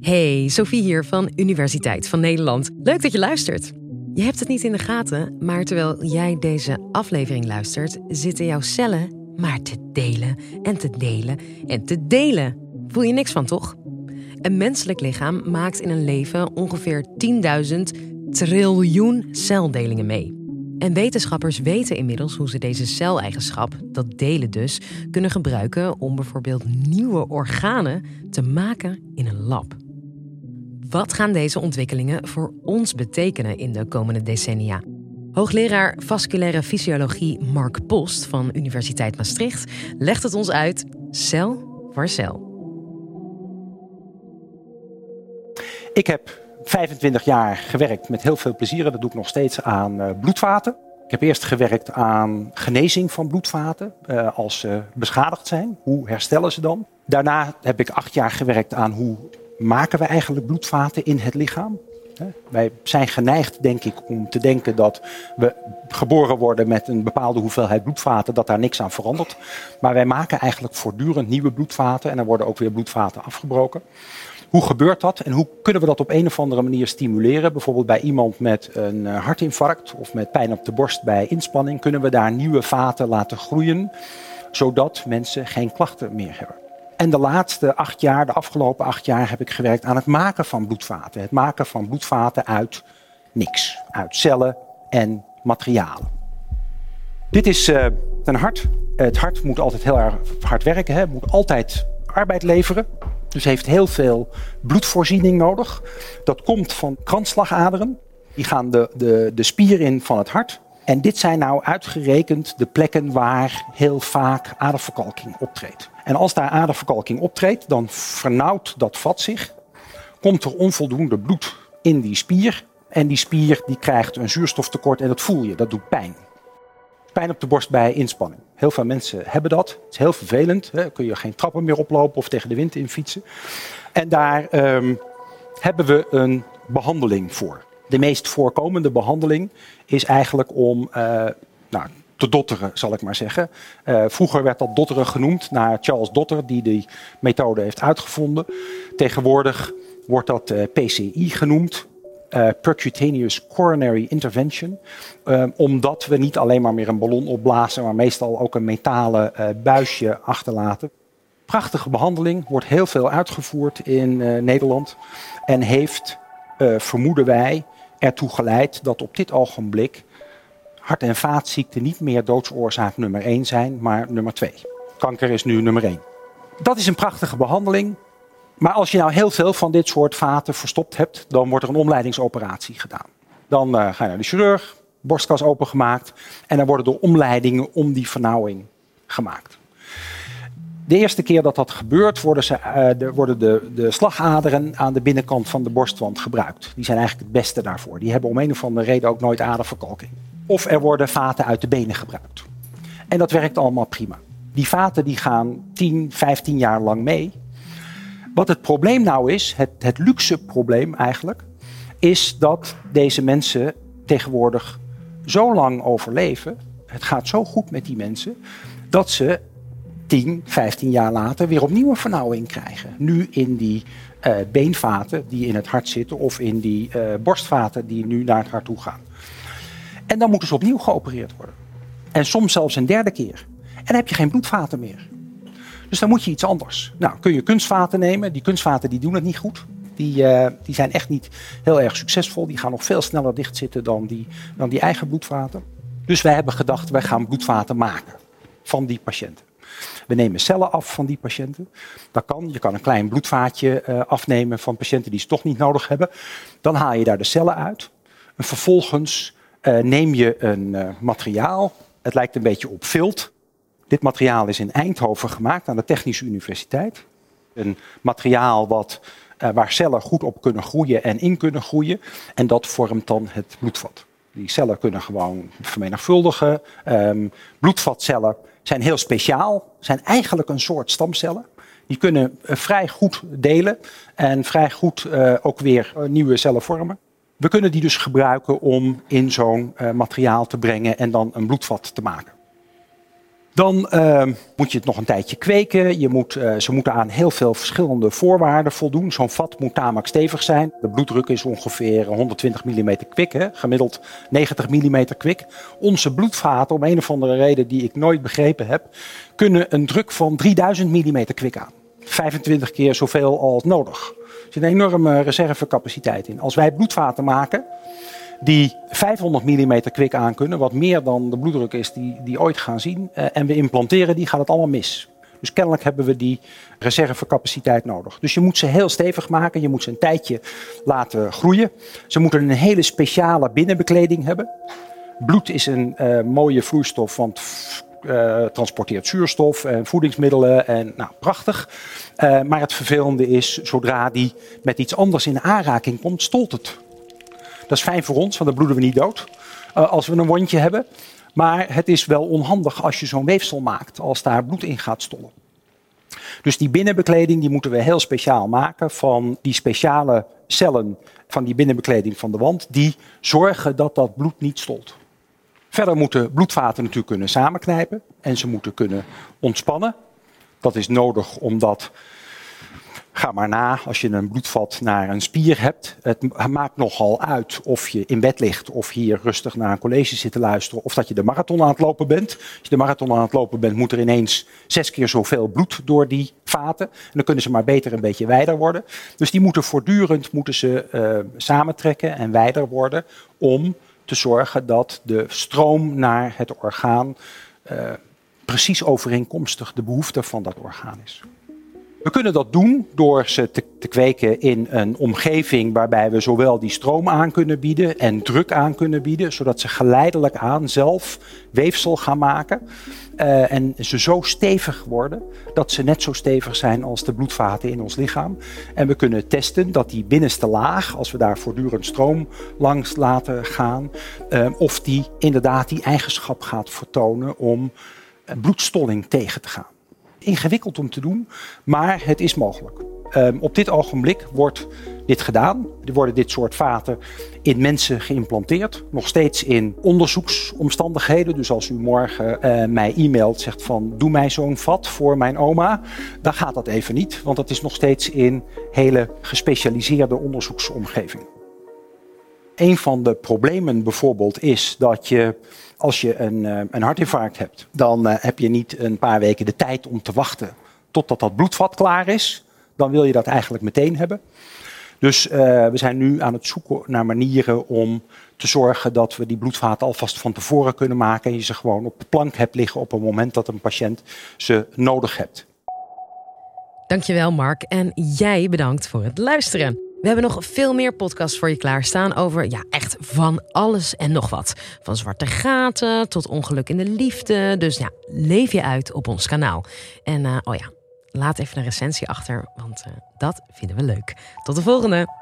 Hey, Sophie hier van Universiteit van Nederland. Leuk dat je luistert. Je hebt het niet in de gaten, maar terwijl jij deze aflevering luistert, zitten jouw cellen maar te delen en te delen en te delen. Voel je niks van, toch? Een menselijk lichaam maakt in een leven ongeveer 10.000 triljoen celdelingen mee. En wetenschappers weten inmiddels hoe ze deze celeigenschap, dat delen dus, kunnen gebruiken om bijvoorbeeld nieuwe organen te maken in een lab. Wat gaan deze ontwikkelingen voor ons betekenen in de komende decennia? Hoogleraar vasculaire fysiologie Mark Post van Universiteit Maastricht legt het ons uit, cel voor cel. Ik heb 25 jaar gewerkt met heel veel plezier. Dat doe ik nog steeds aan uh, bloedvaten. Ik heb eerst gewerkt aan genezing van bloedvaten uh, als ze beschadigd zijn. Hoe herstellen ze dan? Daarna heb ik acht jaar gewerkt aan hoe maken we eigenlijk bloedvaten in het lichaam. Wij zijn geneigd, denk ik, om te denken dat we geboren worden met een bepaalde hoeveelheid bloedvaten, dat daar niks aan verandert. Maar wij maken eigenlijk voortdurend nieuwe bloedvaten en er worden ook weer bloedvaten afgebroken. Hoe gebeurt dat en hoe kunnen we dat op een of andere manier stimuleren? Bijvoorbeeld bij iemand met een eh, hartinfarct of met pijn op de borst bij inspanning, kunnen we daar nieuwe vaten laten groeien, zodat mensen geen klachten meer hebben. En de laatste acht jaar, de afgelopen acht jaar, heb ik gewerkt aan het maken van bloedvaten. Het maken van bloedvaten uit niks, uit cellen en materialen. Dit is uh, een hart. Het hart moet altijd heel erg hard werken, hè. moet altijd arbeid leveren. Dus heeft heel veel bloedvoorziening nodig. Dat komt van kransslagaderen. Die gaan de, de, de spier in van het hart. En dit zijn nou uitgerekend de plekken waar heel vaak aderverkalking optreedt. En als daar aderverkalking optreedt, dan vernauwt dat vat zich. Komt er onvoldoende bloed in die spier. En die spier die krijgt een zuurstoftekort en dat voel je, dat doet pijn. Pijn op de borst bij inspanning. Heel veel mensen hebben dat. Het is heel vervelend. Hè. Kun je geen trappen meer oplopen of tegen de wind in fietsen. En daar um, hebben we een behandeling voor. De meest voorkomende behandeling is eigenlijk om uh, nou, te dotteren, zal ik maar zeggen. Uh, vroeger werd dat dotteren genoemd naar Charles Dotter, die die methode heeft uitgevonden. Tegenwoordig wordt dat uh, PCI genoemd. Percutaneous coronary intervention. omdat we niet alleen maar meer een ballon opblazen, maar meestal ook een metalen buisje achterlaten. Prachtige behandeling, wordt heel veel uitgevoerd in Nederland. En heeft, vermoeden wij, ertoe geleid dat op dit ogenblik hart- en vaatziekten niet meer doodsoorzaak nummer 1 zijn, maar nummer 2. Kanker is nu nummer 1. Dat is een prachtige behandeling. Maar als je nou heel veel van dit soort vaten verstopt hebt, dan wordt er een omleidingsoperatie gedaan. Dan uh, ga je naar de chirurg, borstkas opengemaakt en dan worden er omleidingen om die vernauwing gemaakt. De eerste keer dat dat gebeurt, worden, ze, uh, de, worden de, de, slagaderen aan de binnenkant van de borstwand gebruikt. Die zijn eigenlijk het beste daarvoor. Die hebben om een of andere reden ook nooit aderverkalking. Of er worden vaten uit de benen gebruikt. En dat werkt allemaal prima. Die vaten die gaan 10, 15 jaar lang mee. Wat het probleem nou is, het, het luxe probleem eigenlijk, is dat deze mensen tegenwoordig zo lang overleven. Het gaat zo goed met die mensen dat ze 10, 15 jaar later weer opnieuw een vernauwing krijgen. Nu in die uh, beenvaten die in het hart zitten of in die uh, borstvaten die nu naar het hart toe gaan. En dan moeten ze opnieuw geopereerd worden. En soms zelfs een derde keer. En dan heb je geen bloedvaten meer. Dus dan moet je iets anders. Nou, kun je kunstvaten nemen. Die kunstvaten die doen het niet goed. Die, uh, die zijn echt niet heel erg succesvol. Die gaan nog veel sneller dichtzitten dan die, dan die eigen bloedvaten. Dus wij hebben gedacht, wij gaan bloedvaten maken van die patiënten. We nemen cellen af van die patiënten. Dat kan. Je kan een klein bloedvaatje uh, afnemen van patiënten die ze toch niet nodig hebben. Dan haal je daar de cellen uit. En vervolgens uh, neem je een uh, materiaal. Het lijkt een beetje op vilt. Dit materiaal is in Eindhoven gemaakt aan de Technische Universiteit. Een materiaal wat, waar cellen goed op kunnen groeien en in kunnen groeien. En dat vormt dan het bloedvat. Die cellen kunnen gewoon vermenigvuldigen. Um, bloedvatcellen zijn heel speciaal, zijn eigenlijk een soort stamcellen. Die kunnen vrij goed delen en vrij goed ook weer nieuwe cellen vormen. We kunnen die dus gebruiken om in zo'n materiaal te brengen en dan een bloedvat te maken. Dan uh, moet je het nog een tijdje kweken. Je moet, uh, ze moeten aan heel veel verschillende voorwaarden voldoen. Zo'n vat moet tamelijk stevig zijn. De bloeddruk is ongeveer 120 mm kwik, gemiddeld 90 mm kwik. Onze bloedvaten, om een of andere reden die ik nooit begrepen heb, kunnen een druk van 3000 mm kwik aan. 25 keer zoveel als nodig. Er zit een enorme reservecapaciteit in. Als wij bloedvaten maken, die 500 mm kwik aankunnen, wat meer dan de bloeddruk is die, die ooit gaan zien, uh, en we implanteren die, gaat het allemaal mis. Dus kennelijk hebben we die reservecapaciteit nodig. Dus je moet ze heel stevig maken, je moet ze een tijdje laten groeien. Ze moeten een hele speciale binnenbekleding hebben. Bloed is een uh, mooie vloeistof, want uh, transporteert zuurstof en voedingsmiddelen en nou, prachtig. Maar het vervelende is, zodra die met iets anders in aanraking komt, stolt het. Dat is fijn voor ons, want dan bloeden we niet dood uh, als we een wondje hebben. Maar het is wel onhandig als je zo'n weefsel maakt, als daar bloed in gaat stollen. Dus die binnenbekleding die moeten we heel speciaal maken van die speciale cellen van die binnenbekleding van de wand, die zorgen dat dat bloed niet stolt. Verder moeten bloedvaten natuurlijk kunnen samenknijpen en ze moeten kunnen ontspannen. Dat is nodig omdat Ga maar na, als je een bloedvat naar een spier hebt. Het maakt nogal uit of je in bed ligt of hier rustig naar een college zit te luisteren. Of dat je de marathon aan het lopen bent. Als je de marathon aan het lopen bent, moet er ineens zes keer zoveel bloed door die vaten. En dan kunnen ze maar beter een beetje wijder worden. Dus die moeten voortdurend moeten ze, uh, samentrekken en wijder worden om te zorgen dat de stroom naar het orgaan uh, precies overeenkomstig de behoefte van dat orgaan is. We kunnen dat doen door ze te, kweken in een omgeving waarbij we zowel die stroom aan kunnen bieden en druk aan kunnen bieden, zodat ze geleidelijk aan zelf weefsel gaan maken. Uh, en ze zo stevig worden dat ze net zo stevig zijn als de bloedvaten in ons lichaam. En we kunnen testen dat die binnenste laag, als we daar voortdurend stroom langs laten gaan, uh, of die inderdaad die eigenschap gaat vertonen om bloedstolling tegen te gaan ingewikkeld om te doen, maar het is mogelijk. Um, op dit ogenblik wordt dit gedaan. Er worden dit soort vaten in mensen geïmplanteerd. Nog steeds in onderzoeksomstandigheden. Dus als u morgen uh, mij e-mailt, zegt van doe mij zo'n vat voor mijn oma. Dan gaat dat even niet, want dat is nog steeds in hele gespecialiseerde onderzoeksomgevingen. Een van de problemen bijvoorbeeld is dat je als je een, uh, een hartinfarct hebt, dan uh, heb je niet een paar weken de tijd om te wachten totdat dat bloedvat klaar is. Dan wil je dat eigenlijk meteen hebben. Dus uh, we zijn nu aan het zoeken naar manieren om te zorgen dat we die bloedvaten alvast van tevoren kunnen maken. En je ze gewoon op de plank hebt liggen op het moment dat een patiënt ze nodig hebt. Dankjewel Mark en jij bedankt voor het luisteren. We hebben nog veel meer podcasts voor je klaarstaan over ja, echt van alles en nog wat. Van zwarte gaten tot ongeluk in de liefde. Dus ja, leef je uit op ons kanaal. En uh, oh ja, laat even een recensie achter, want uh, dat vinden we leuk. Tot de volgende!